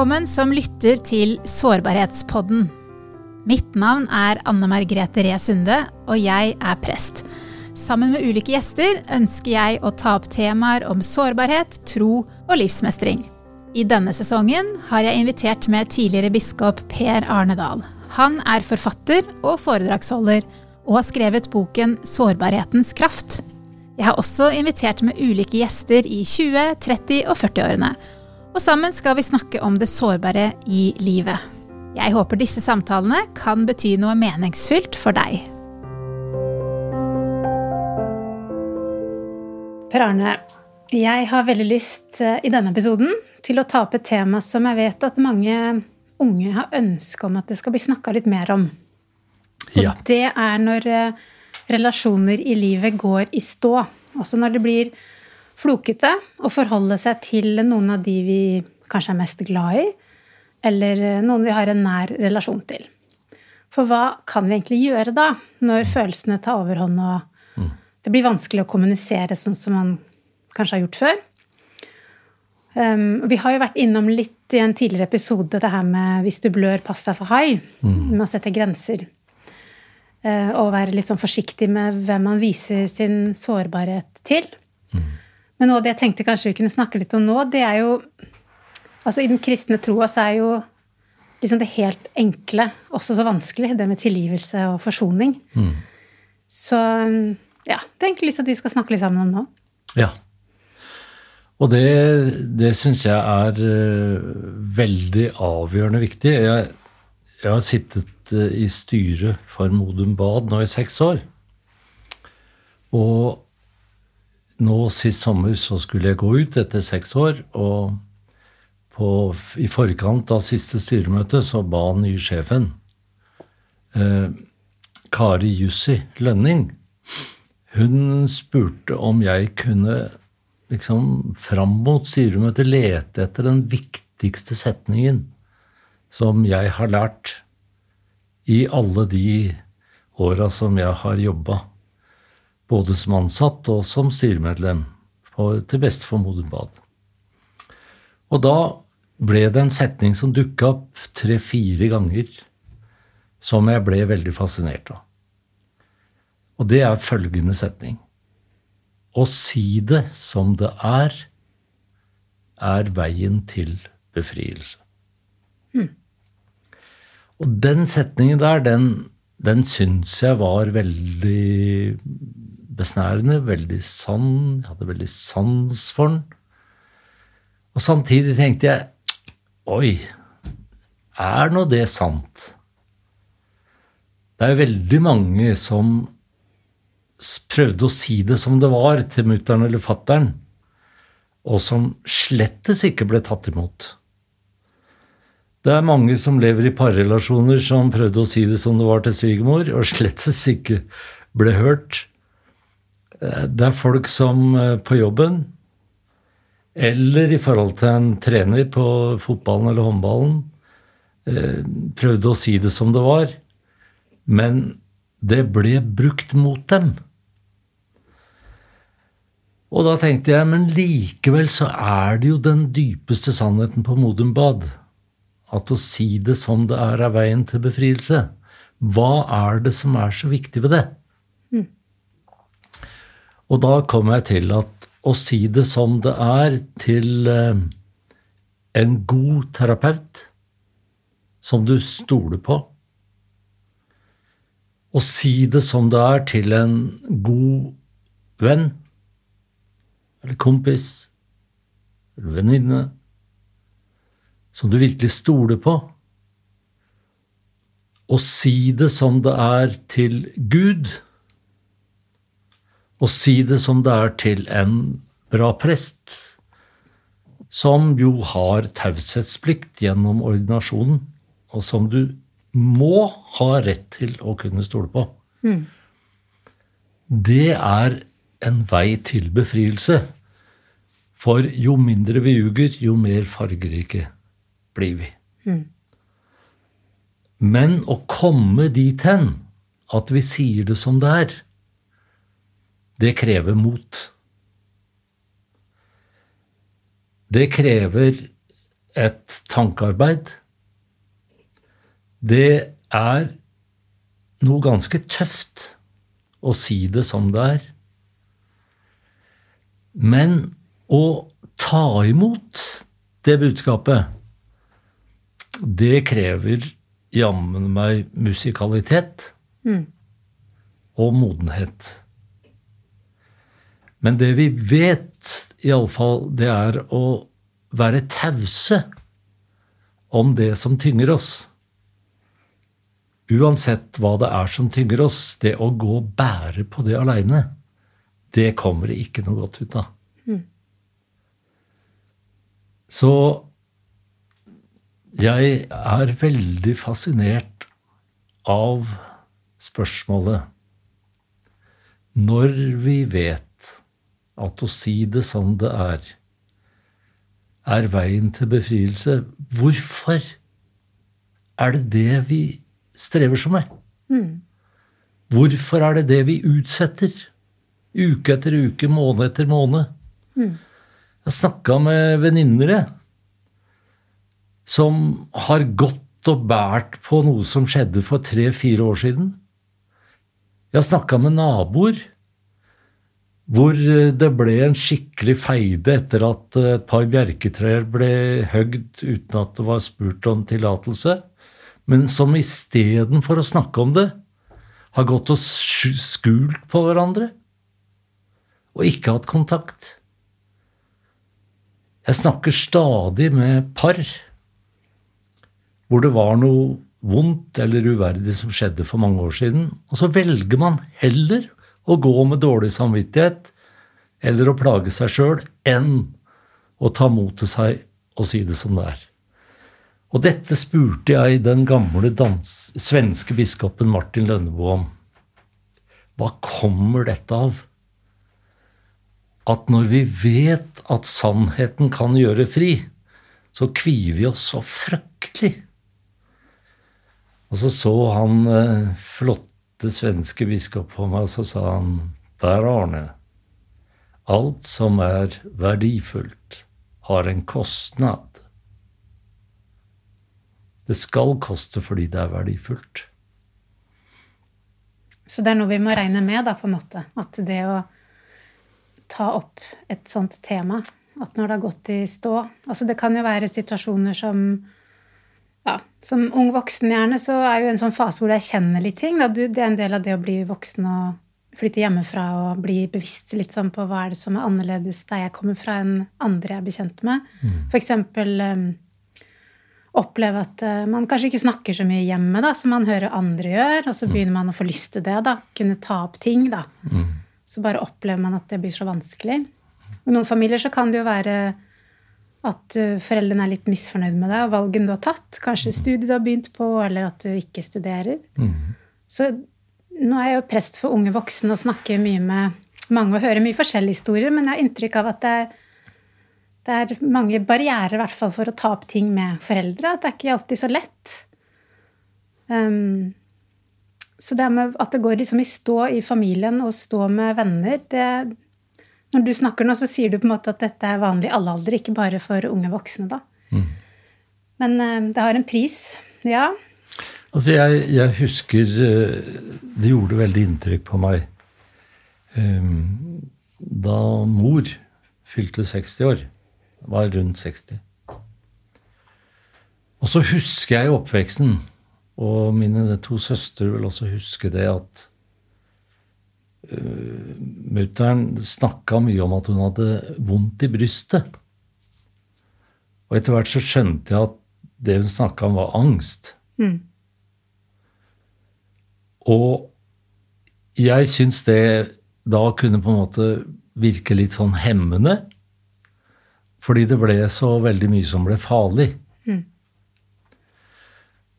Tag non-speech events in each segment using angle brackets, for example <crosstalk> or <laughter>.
Velkommen som lytter til Sårbarhetspodden. Mitt navn er Anne Margrethe Ree Sunde, og jeg er prest. Sammen med ulike gjester ønsker jeg å ta opp temaer om sårbarhet, tro og livsmestring. I denne sesongen har jeg invitert med tidligere biskop Per Arne Dahl. Han er forfatter og foredragsholder, og har skrevet boken Sårbarhetens kraft. Jeg har også invitert med ulike gjester i 20-, 30- og 40-årene og sammen skal vi snakke om det sårbare i livet. Jeg håper disse samtalene kan bety noe meningsfylt for deg. Per Arne, jeg har veldig lyst eh, i denne episoden til å ta opp et tema som jeg vet at mange unge har ønske om at det skal bli snakka litt mer om. Og ja. det er når eh, relasjoner i livet går i stå. Altså når det blir flokete å forholde seg til noen av de vi kanskje er mest glad i, eller eh, noen vi har en nær relasjon til. For hva kan vi egentlig gjøre da, når følelsene tar overhånd og mm. det blir vanskelig å kommunisere sånn som man kanskje har gjort før? Um, vi har jo vært innom litt i en tidligere episode det her med 'hvis du blør, pass deg for hai', mm. med å sette grenser. Uh, og være litt sånn forsiktig med hvem man viser sin sårbarhet til. Mm. Men noe av det jeg tenkte kanskje vi kunne snakke litt om nå, det er jo Altså i den kristne troa så er jo liksom det helt enkle også så vanskelig, det med tilgivelse og forsoning. Mm. Så ja, det er egentlig lyst til at vi skal snakke litt sammen om nå. Ja. Og det, det syns jeg er uh, veldig avgjørende viktig. Jeg, jeg har sittet uh, i styret for Modum Bad nå i seks år. Og nå sist sommer så skulle jeg gå ut etter seks år, og på, i forkant av siste styremøte så ba nye sjefen, eh, Kari Jussi Lønning, hun spurte om jeg kunne liksom fram mot styremøtet lete etter den viktigste setningen som jeg har lært i alle de åra som jeg har jobba både som ansatt og som styremedlem, til beste for Modum Bad. Og da ble det en setning som dukka opp tre-fire ganger, som jeg ble veldig fascinert av. Og det er følgende setning. Å si det som det er, er veien til befrielse. Mm. Og den setningen der, den, den syns jeg var veldig besnærende, veldig sann. Jeg hadde veldig sans for den. Og samtidig tenkte jeg Oi, er nå det sant? Det er veldig mange som prøvde å si det som det var til mutter'n eller fatter'n, og som slettes ikke ble tatt imot. Det er mange som lever i parrelasjoner som prøvde å si det som det var til svigermor, og <laughs> slettes ikke ble hørt. Eh, det er folk som eh, på jobben, eller i forhold til en trener på fotballen eller håndballen, eh, prøvde å si det som det var, men det ble brukt mot dem. Og da tenkte jeg, men likevel så er det jo den dypeste sannheten på Modum Bad. At å si det som det er, er veien til befrielse. Hva er det som er så viktig ved det? Og da kom jeg til at å si det som det er til eh, en god terapeut som du stoler på, å si det som det er til en god venn eller kompis eller venninne som du virkelig stoler på. Å si det som det er til Gud og si det som det er til en bra prest, som jo har taushetsplikt gjennom ordinasjonen, og som du må ha rett til å kunne stole på. Mm. Det er en vei til befrielse. For jo mindre vi ljuger, jo mer fargerike blir vi. Mm. Men å komme dit hen at vi sier det som det er, det krever mot. Det krever et tankearbeid. Det er noe ganske tøft å si det som det er. Men å ta imot det budskapet, det krever jammen meg musikalitet mm. og modenhet. Men det vi vet, iallfall, det er å være tause om det som tynger oss. Uansett hva det er som tynger oss, det å gå og bære på det aleine, det kommer det ikke noe godt ut av. Mm. Så jeg er veldig fascinert av spørsmålet Når vi vet at å si det som det er, er veien til befrielse, hvorfor er det det vi strever så med? Mm. Hvorfor er det det vi utsetter? Uke etter uke, måned etter måned. Mm. Jeg snakka med venninner, som har gått og båret på noe som skjedde for tre-fire år siden. Jeg har snakka med naboer hvor det ble en skikkelig feide etter at et par bjerketrær ble høgd uten at det var spurt om tillatelse, men som istedenfor å snakke om det, har gått og skult på hverandre og ikke hatt kontakt. Jeg snakker stadig med par hvor det var noe vondt eller uverdig som skjedde for mange år siden. Og så velger man heller å gå med dårlig samvittighet eller å plage seg sjøl enn å ta mot til seg og si det som det er. Og dette spurte jeg den gamle dans, svenske biskopen Martin Lønneboe om. Hva kommer dette av? At når vi vet at sannheten kan gjøre fri, så kvier vi oss så fryktelig og så så han eh, flotte svenske biskop på meg, så sa han Per Arne, alt som er verdifullt, har en kostnad. Det skal koste fordi det er verdifullt. Så det er noe vi må regne med, da, på en måte? At det å ta opp et sånt tema, at når det har gått i stå Altså det kan jo være situasjoner som ja, som ung voksen gjerne, så er jo en sånn fase hvor du erkjenner litt ting. Du, det er en del av det å bli voksen og flytte hjemmefra og bli bevisst litt sånn på hva er det som er annerledes der jeg kommer fra, enn andre jeg er bekjent med. Mm. Eksempel um, oppleve at uh, man kanskje ikke snakker så mye hjemme da, som man hører andre gjør, og så mm. begynner man å få lyst til det. da, Kunne ta opp ting. da. Mm. Så bare opplever man at det blir så vanskelig. I noen familier så kan det jo være at uh, foreldrene er litt misfornøyd med deg og valgene du har tatt. Kanskje studiet du har begynt på, eller at du ikke studerer. Mm. Så nå er jeg jo prest for unge voksne og snakker mye med mange og hører mye forskjellige historier, men jeg har inntrykk av at det er, det er mange barrierer i hvert fall for å ta opp ting med foreldre. At det er ikke alltid så lett. Um, så det med at det går liksom i stå i familien og stå med venner, det, når du snakker nå, så sier du på en måte at dette er vanlig i alle aldre, ikke bare for unge voksne, da. Mm. Men uh, det har en pris. Ja. Altså, jeg, jeg, husker uh, Det gjorde veldig inntrykk på meg um, da mor fylte 60 år. Var rundt 60. Og så husker jeg oppveksten, og mine to søstre vil også huske det, at uh, mutter'n snakka mye om at hun hadde vondt i brystet. Og etter hvert så skjønte jeg at det hun snakka om, var angst. Mm. Og jeg syns det da kunne på en måte virke litt sånn hemmende. Fordi det ble så veldig mye som ble farlig.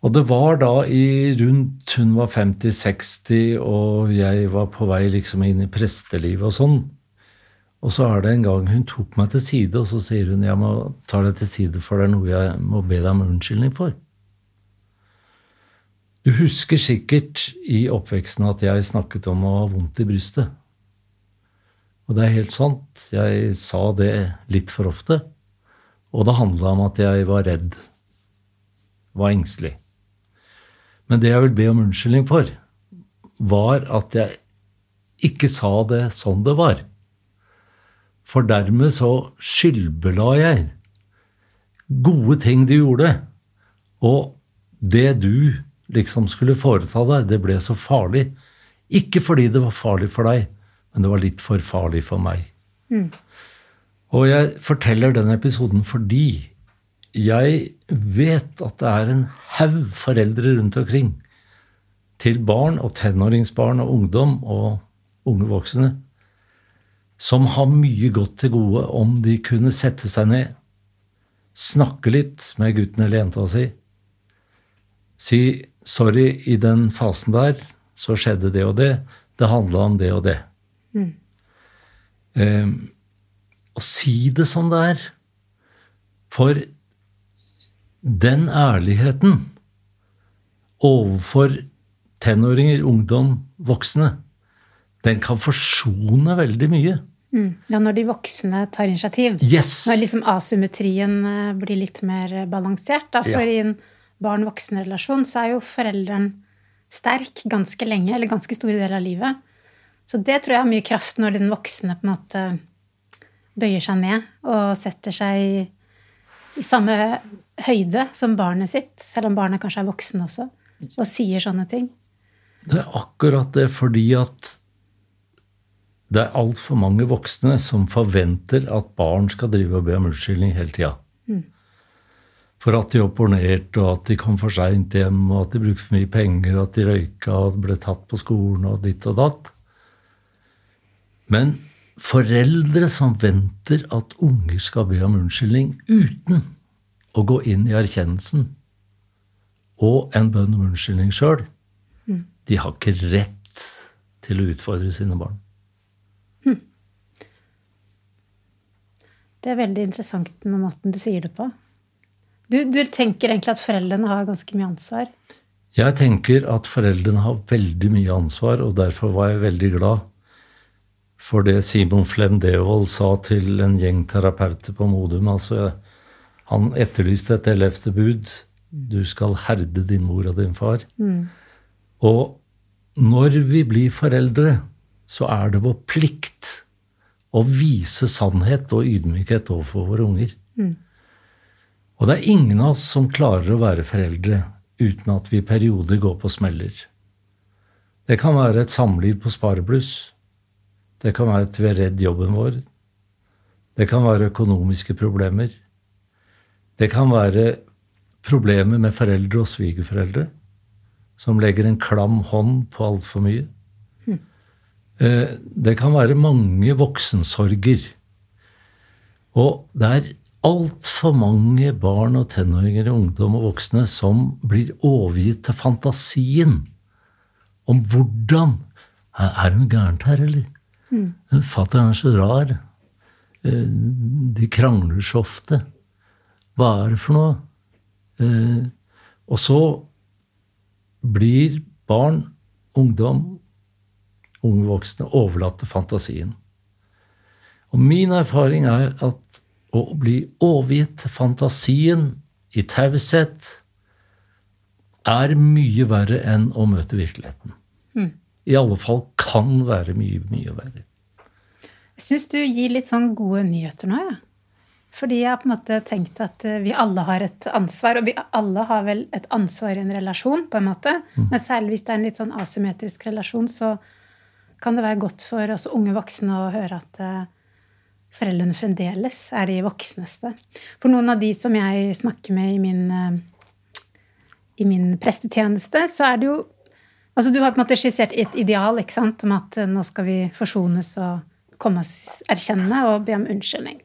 Og det var da i rundt hun var 50-60, og jeg var på vei liksom inn i prestelivet og sånn. Og så er det en gang hun tok meg til side, og så sier hun jeg må ta deg til side, for det er noe jeg må be deg om unnskyldning for. Du husker sikkert i oppveksten at jeg snakket om å ha vondt i brystet. Og det er helt sant. Jeg sa det litt for ofte. Og det handla om at jeg var redd. Var engstelig. Men det jeg vil be om unnskyldning for, var at jeg ikke sa det sånn det var. For dermed så skyldbela jeg gode ting du gjorde. Og det du liksom skulle foreta deg, det ble så farlig. Ikke fordi det var farlig for deg, men det var litt for farlig for meg. Mm. Og jeg forteller den episoden fordi jeg vet at det er en haug foreldre rundt omkring til barn og tenåringsbarn og ungdom og unge voksne som har mye godt til gode om de kunne sette seg ned, snakke litt med gutten eller jenta si, si 'sorry, i den fasen der så skjedde det og det', det handla om det og det. Mm. Eh, å si det som det er. For den ærligheten overfor tenåringer, ungdom, voksne, den kan forsone veldig mye. Mm. Ja, når de voksne tar initiativ. Yes. Når liksom asymmetrien eh, blir litt mer balansert. Da, for ja. i en barn-voksen-relasjon så er jo forelderen sterk ganske lenge, eller ganske store deler av livet. Så det tror jeg har mye kraft når den voksne på en måte bøyer seg ned og setter seg i, samme høyde som barnet sitt, selv om barnet kanskje er voksen også, og sier sånne ting. Det er akkurat det fordi at det er altfor mange voksne som forventer at barn skal drive og be om unnskyldning hele tida. Mm. For at de opponerte, og at de kom for seint hjem, og at de brukte for mye penger, og at de røyka og ble tatt på skolen og ditt og datt. Men foreldre som venter at unger skal be om unnskyldning uten å gå inn i erkjennelsen og en bønn om unnskyldning sjøl, mm. de har ikke rett til å utfordre sine barn. Det er veldig interessant med måten du sier det på. Du, du, tenker egentlig at foreldrene har ganske mye ansvar? Jeg tenker at foreldrene har veldig mye ansvar, og derfor var jeg veldig glad for det Simon Flem Devold sa til en gjeng terapeuter på Modum. Altså, han etterlyste et ellevte bud. Du skal herde din mor og din far. Mm. Og når vi blir foreldre, så er det vår plikt å vise sannhet og ydmykhet overfor våre unger. Mm. Og det er ingen av oss som klarer å være foreldre uten at vi i perioder går på smeller. Det kan være et samliv på sparebluss. Det kan være at vi er redd jobben vår. Det kan være økonomiske problemer. Det kan være problemer med foreldre og svigerforeldre som legger en klam hånd på altfor mye. Eh, det kan være mange voksensorger. Og det er altfor mange barn og tenåringer, ungdom og voksne som blir overgitt til fantasien om hvordan Er det noe gærent her, eller? Mm. Fatter'n er så rar. Eh, de krangler så ofte. Hva er det for noe? Eh, og så blir barn, ungdom unge voksne overlatt til fantasien. Og min erfaring er at å bli overgitt til fantasien i taushet er mye verre enn å møte virkeligheten. Mm. I alle fall kan være mye, mye verre. Jeg syns du gir litt sånn gode nyheter nå, jeg. Ja. Fordi jeg har på en måte tenkt at eh, vi alle har et ansvar. Og vi alle har vel et ansvar i en relasjon, på en måte. Mm. Men særlig hvis det er en litt sånn asymmetrisk relasjon, så kan det være godt for oss unge voksne å høre at uh, foreldrene fremdeles er de voksneste. For noen av de som jeg snakker med i min, uh, i min prestetjeneste, så er det jo Altså, du har på en måte skissert et ideal ikke sant, om at uh, nå skal vi forsones og komme oss erkjenne og be om unnskyldning.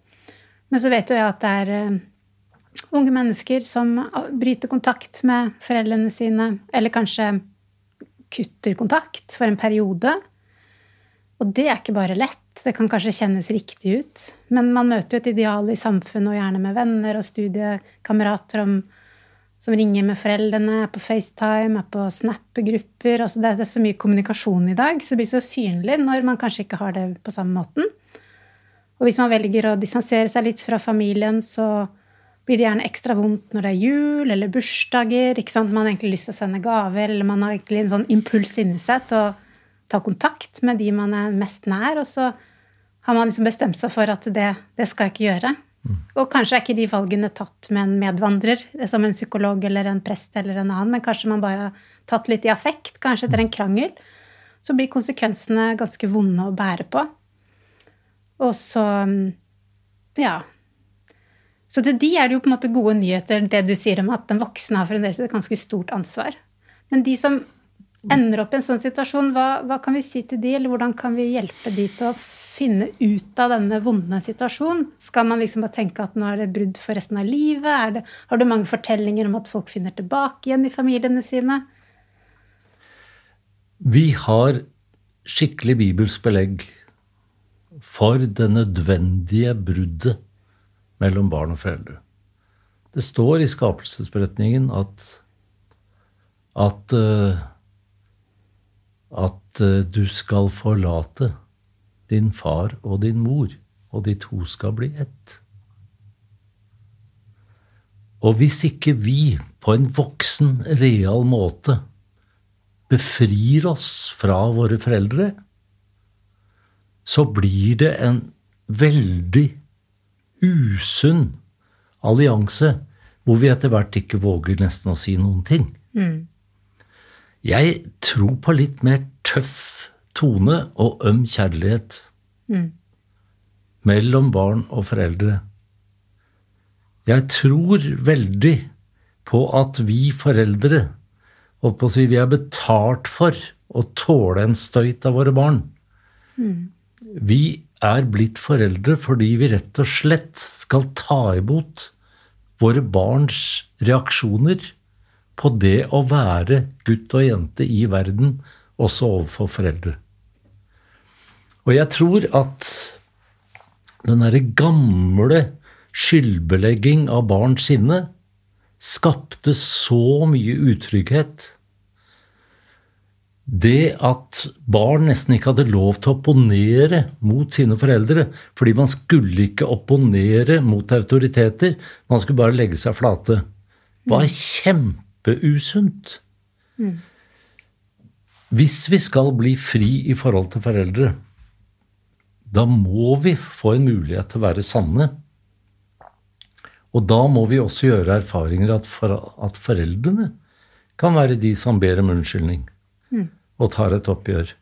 Men så vet jo jeg at det er unge mennesker som bryter kontakt med foreldrene sine, eller kanskje kutter kontakt for en periode. Og det er ikke bare lett. Det kan kanskje kjennes riktig ut. Men man møter jo et ideal i samfunnet, og gjerne med venner og studiekamerater om, som ringer med foreldrene, er på FaceTime, er på Snap-grupper. Altså det, er så mye kommunikasjon i dag, så det blir så synlig når man kanskje ikke har det på samme måten. Og hvis man velger å distansere seg litt fra familien, så blir det gjerne ekstra vondt når det er jul eller bursdager. ikke sant? Man har egentlig lyst til å sende gaver, eller man har egentlig en sånn impuls inni seg til å ta kontakt med de man er mest nær, og så har man liksom bestemt seg for at det, det skal jeg ikke gjøre. Mm. Og kanskje er ikke de valgene tatt med en medvandrer, som en psykolog eller en prest eller en annen, men kanskje man bare har tatt litt i affekt, kanskje etter en krangel. Så blir konsekvensene ganske vonde å bære på. Og så Ja. Så til de er det jo på en måte gode nyheter, det du sier om at den voksne har fremdeles et ganske stort ansvar. Men de som ender opp i en sånn situasjon, hva, hva kan vi si til de, eller hvordan kan vi hjelpe de til å finne ut av denne vonde situasjonen? Skal man liksom bare tenke at nå er det brudd for resten av livet? Det, har du mange fortellinger om at folk finner tilbake igjen i familiene sine? Vi har skikkelig bibelsk belegg for det nødvendige bruddet mellom barn og foreldre. Det står i skapelsesberetningen at at, uh, at uh, du skal forlate din far og din mor, og de to skal bli ett. Og hvis ikke vi på en voksen, real måte befrir oss fra våre foreldre, så blir det en veldig usunn allianse hvor vi etter hvert ikke våger nesten å si noen ting. Mm. Jeg tror på litt mer tøff tone og øm kjærlighet mm. mellom barn og foreldre. Jeg tror veldig på at vi foreldre på si, vi er betalt for å tåle en støyt av våre barn. Mm. Vi er blitt foreldre fordi vi rett og slett skal ta imot våre barns reaksjoner på det å være gutt og jente i verden, også overfor foreldre. Og jeg tror at den derre gamle skyldbelegging av barns sinne skapte så mye utrygghet. Det at barn nesten ikke hadde lov til å opponere mot sine foreldre, fordi man skulle ikke opponere mot autoriteter, man skulle bare legge seg flate, var kjempeusunt. Mm. Hvis vi skal bli fri i forhold til foreldre, da må vi få en mulighet til å være sanne. Og da må vi også gjøre erfaringer at, for, at foreldrene kan være de som ber om unnskyldning mm. og tar et oppgjør.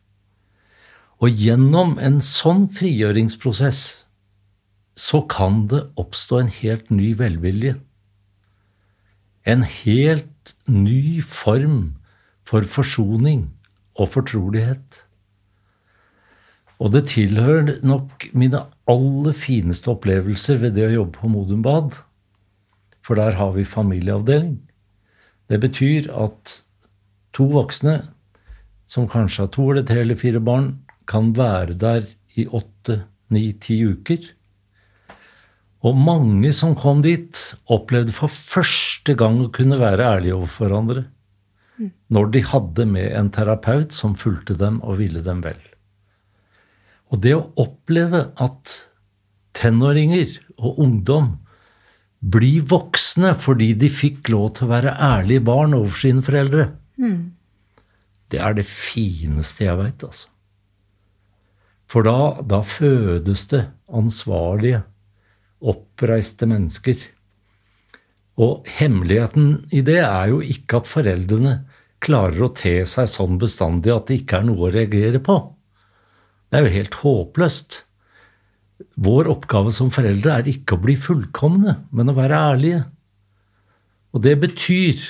Og gjennom en sånn frigjøringsprosess så kan det oppstå en helt ny velvilje. En helt ny form for forsoning og fortrolighet. Og det tilhører nok mine aller fineste opplevelser ved det å jobbe på Modum Bad. For der har vi familieavdeling. Det betyr at to voksne, som kanskje har to eller tre eller fire barn, kan være der i åtte, ni, ti uker. Og mange som kom dit, opplevde for første gang å kunne være ærlige overfor hverandre. Mm. Når de hadde med en terapeut som fulgte dem og ville dem vel. Og det å oppleve at tenåringer og ungdom blir voksne fordi de fikk lov til å være ærlige barn overfor sine foreldre, mm. det er det fineste jeg veit, altså. For da, da fødes det ansvarlige, oppreiste mennesker. Og hemmeligheten i det er jo ikke at foreldrene klarer å te seg sånn bestandig at det ikke er noe å reagere på. Det er jo helt håpløst. Vår oppgave som foreldre er ikke å bli fullkomne, men å være ærlige. Og det betyr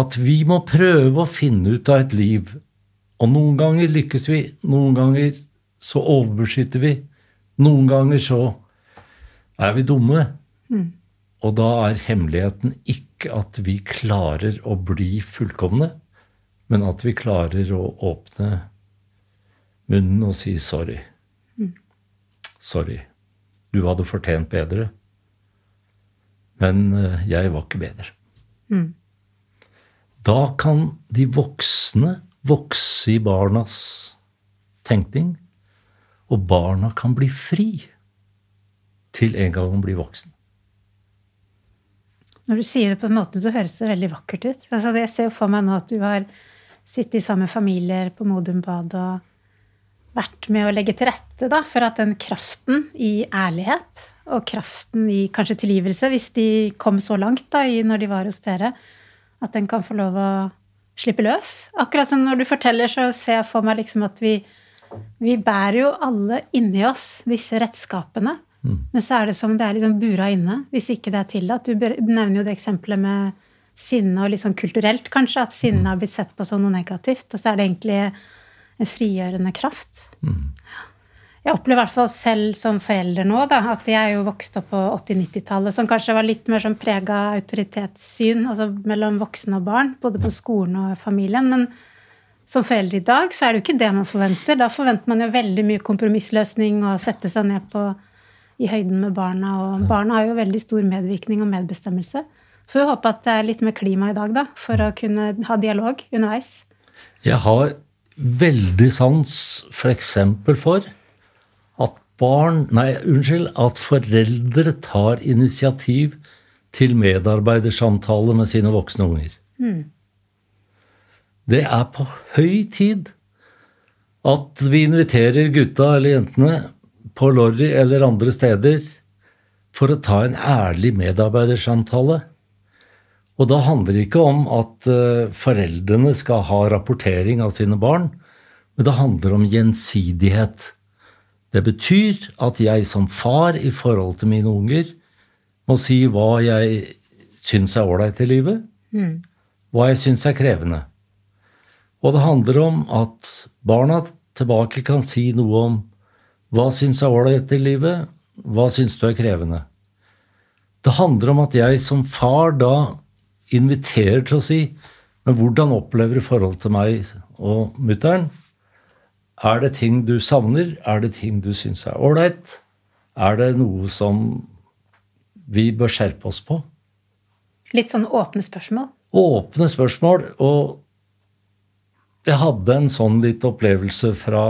at vi må prøve å finne ut av et liv. Og noen ganger lykkes vi, noen ganger så overbeskytter vi, noen ganger så er vi dumme. Mm. Og da er hemmeligheten ikke at vi klarer å bli fullkomne, men at vi klarer å åpne munnen og si sorry. Mm. Sorry. Du hadde fortjent bedre. Men eh, jeg var ikke bedre. Mm. Da kan de voksne vokse i barnas tenkning, og barna kan bli fri til en gang de blir voksen. Når du sier det på en måte, så høres det veldig vakkert ut. Altså, jeg ser for meg nå at du har sittet i samme familier på Modum Bad og vært med å legge til rette da, for at den kraften i ærlighet og kraften i kanskje tilgivelse, hvis de kom så langt da, når de var hos dere, at den kan få lov å slippe løs. Akkurat som når du forteller, så ser jeg for meg liksom at vi, vi bærer jo alle inni oss disse redskapene. Mm. Men så er det som det er liksom bura inne, hvis ikke det er tillatt. Du nevner jo det eksempelet med sinne og litt sånn kulturelt, kanskje, at sinne har blitt sett på som noe negativt. Og så er det egentlig en frigjørende kraft. Mm. Jeg opplever i hvert fall selv som forelder nå da, at jeg er jo vokst opp på 80-90-tallet, som kanskje var litt mer sånn prega autoritetssyn altså mellom voksne og barn, både på skolen og familien. Men som forelder i dag så er det jo ikke det man forventer. Da forventer man jo veldig mye kompromissløsning og sette seg ned på, i høyden med barna. Og barna har jo veldig stor medvirkning og medbestemmelse. Så vi håper at det er litt mer klima i dag, da, for å kunne ha dialog underveis. Jeg har veldig sans f.eks. For, for at barn Nei, unnskyld. At foreldre tar initiativ til medarbeidersamtale med sine voksne unger. Mm. Det er på høy tid at vi inviterer gutta eller jentene på Lorry eller andre steder for å ta en ærlig medarbeidersamtale. Og da handler det ikke om at uh, foreldrene skal ha rapportering av sine barn, men det handler om gjensidighet. Det betyr at jeg som far i forhold til mine unger må si hva jeg syns er ålreit i livet, mm. hva jeg syns er krevende. Og det handler om at barna tilbake kan si noe om hva syns er ålreit i livet, hva syns du er krevende. Det handler om at jeg som far da inviterer til å si Men hvordan opplever du forholdet til meg og mutter'n? Er det ting du savner? Er det ting du syns er ålreit? Er det noe som vi bør skjerpe oss på? Litt sånn åpne spørsmål? Åpne spørsmål. Og jeg hadde en sånn litt opplevelse fra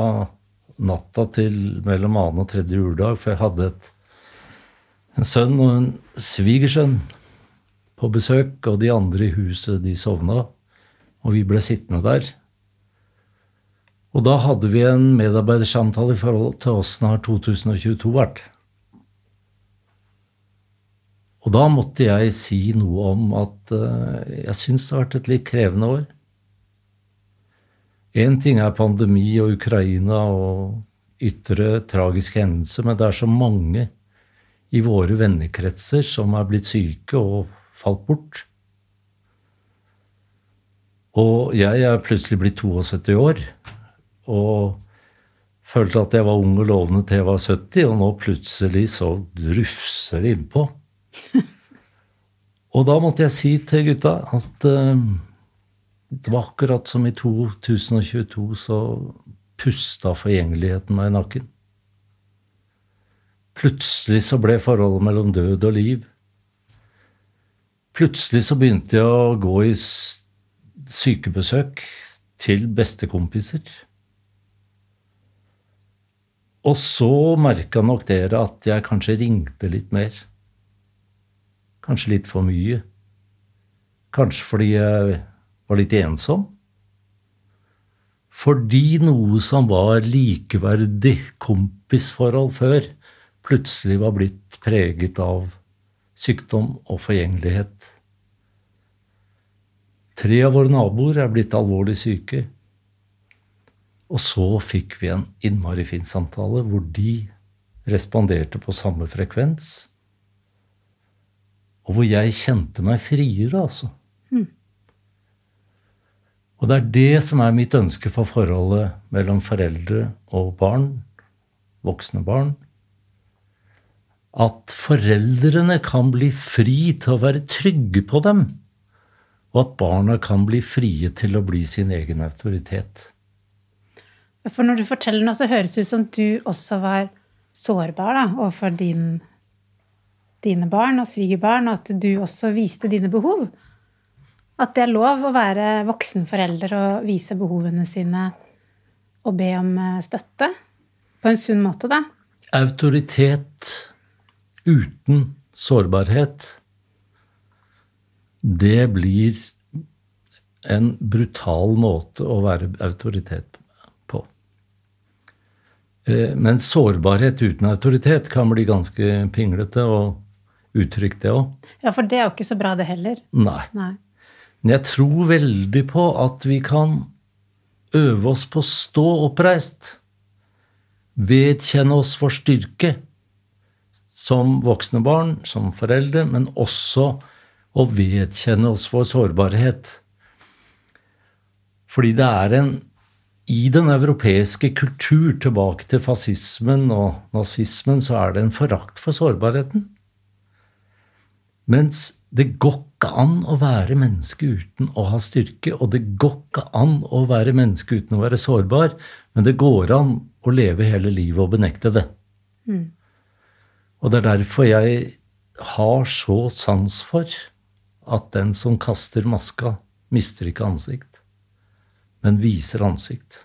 natta til mellom annen og tredje juledag, for jeg hadde et, en sønn og en svigersønn på besøk, og de andre i huset de sovna, og vi ble sittende der. Og da hadde vi en medarbeidersamtale i forhold til åssen har 2022 vært. Og da måtte jeg si noe om at uh, jeg syns det har vært et litt krevende år. Én ting er pandemi og Ukraina og ytre tragiske hendelser, men det er så mange i våre vennekretser som er blitt syke og falt bort. Og jeg er plutselig blitt 72 år og følte at jeg var ung og lovende til jeg var 70, og nå plutselig så drufser det innpå. <laughs> og da måtte jeg si til gutta at uh, det var akkurat som i 2022 så pusta forgjengeligheten meg i nakken. Plutselig så ble forholdet mellom død og liv Plutselig så begynte jeg å gå i sykebesøk til bestekompiser. Og så merka nok dere at jeg kanskje ringte litt mer. Kanskje litt for mye. Kanskje fordi jeg var litt ensom. Fordi noe som var likeverdig kompisforhold før, plutselig var blitt preget av sykdom og forgjengelighet. Tre av våre naboer er blitt alvorlig syke. Og så fikk vi en innmari fin samtale hvor de responderte på samme frekvens. Og hvor jeg kjente meg friere, altså. Mm. Og det er det som er mitt ønske for forholdet mellom foreldre og barn, voksne barn, at foreldrene kan bli fri til å være trygge på dem, og at barna kan bli frie til å bli sin egen autoritet. For når du forteller noe, så høres det ut som du også var sårbar da, overfor din, dine barn og svigerbarn, og at du også viste dine behov. At det er lov å være voksenforelder og vise behovene sine og be om eh, støtte. På en sunn måte, da. Autoritet uten sårbarhet det blir en brutal måte å være autoritet på. Eh, men sårbarhet uten autoritet kan bli ganske pinglete og uttrykt, det òg. Ja, for det er jo ikke så bra, det heller. Nei. Nei. Men jeg tror veldig på at vi kan øve oss på å stå oppreist. Vedkjenne oss vår styrke som voksne barn, som foreldre, men også å vedkjenne oss vår sårbarhet. Fordi det er en I den europeiske kultur, tilbake til fascismen og nazismen, så er det en forakt for sårbarheten. Mens det går ikke an å være menneske uten å ha styrke, og det går ikke an å være menneske uten å være sårbar, men det går an å leve hele livet og benekte det. Mm. Og det er derfor jeg har så sans for at den som kaster maska, mister ikke ansikt, men viser ansikt.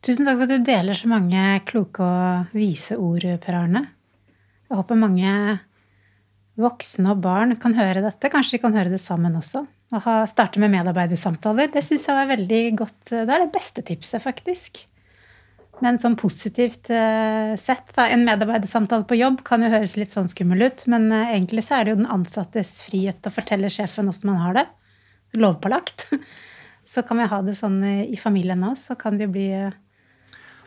Tusen takk for at du deler så mange kloke og vise ord, Per Arne. Jeg håper mange voksne og barn kan høre dette. Kanskje de kan høre det sammen også. Å starte med medarbeidersamtaler. Det syns jeg var veldig godt. Det er det beste tipset, faktisk. Men sånn positivt eh, sett, da, en medarbeidersamtale på jobb kan jo høres litt sånn skummel ut, men eh, egentlig så er det jo den ansattes frihet til å fortelle sjefen åssen man har det. Lovpålagt. <laughs> Så kan vi ha det sånn eh, i familien òg, så kan det jo bli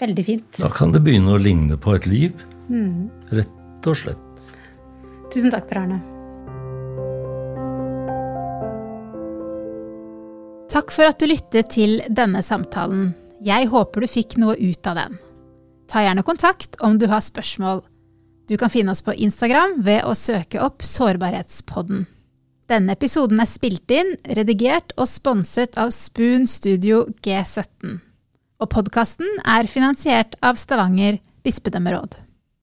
veldig fint. Da kan det begynne å ligne på et liv. Mm. Rett og slett. Tusen takk, Per Arne. Takk for at du lyttet til denne samtalen. Jeg håper du fikk noe ut av den. Ta gjerne kontakt om du har spørsmål. Du kan finne oss på Instagram ved å søke opp Sårbarhetspodden. Denne episoden er spilt inn, redigert og sponset av Spoon Studio G17. Og podkasten er finansiert av Stavanger bispedømmeråd.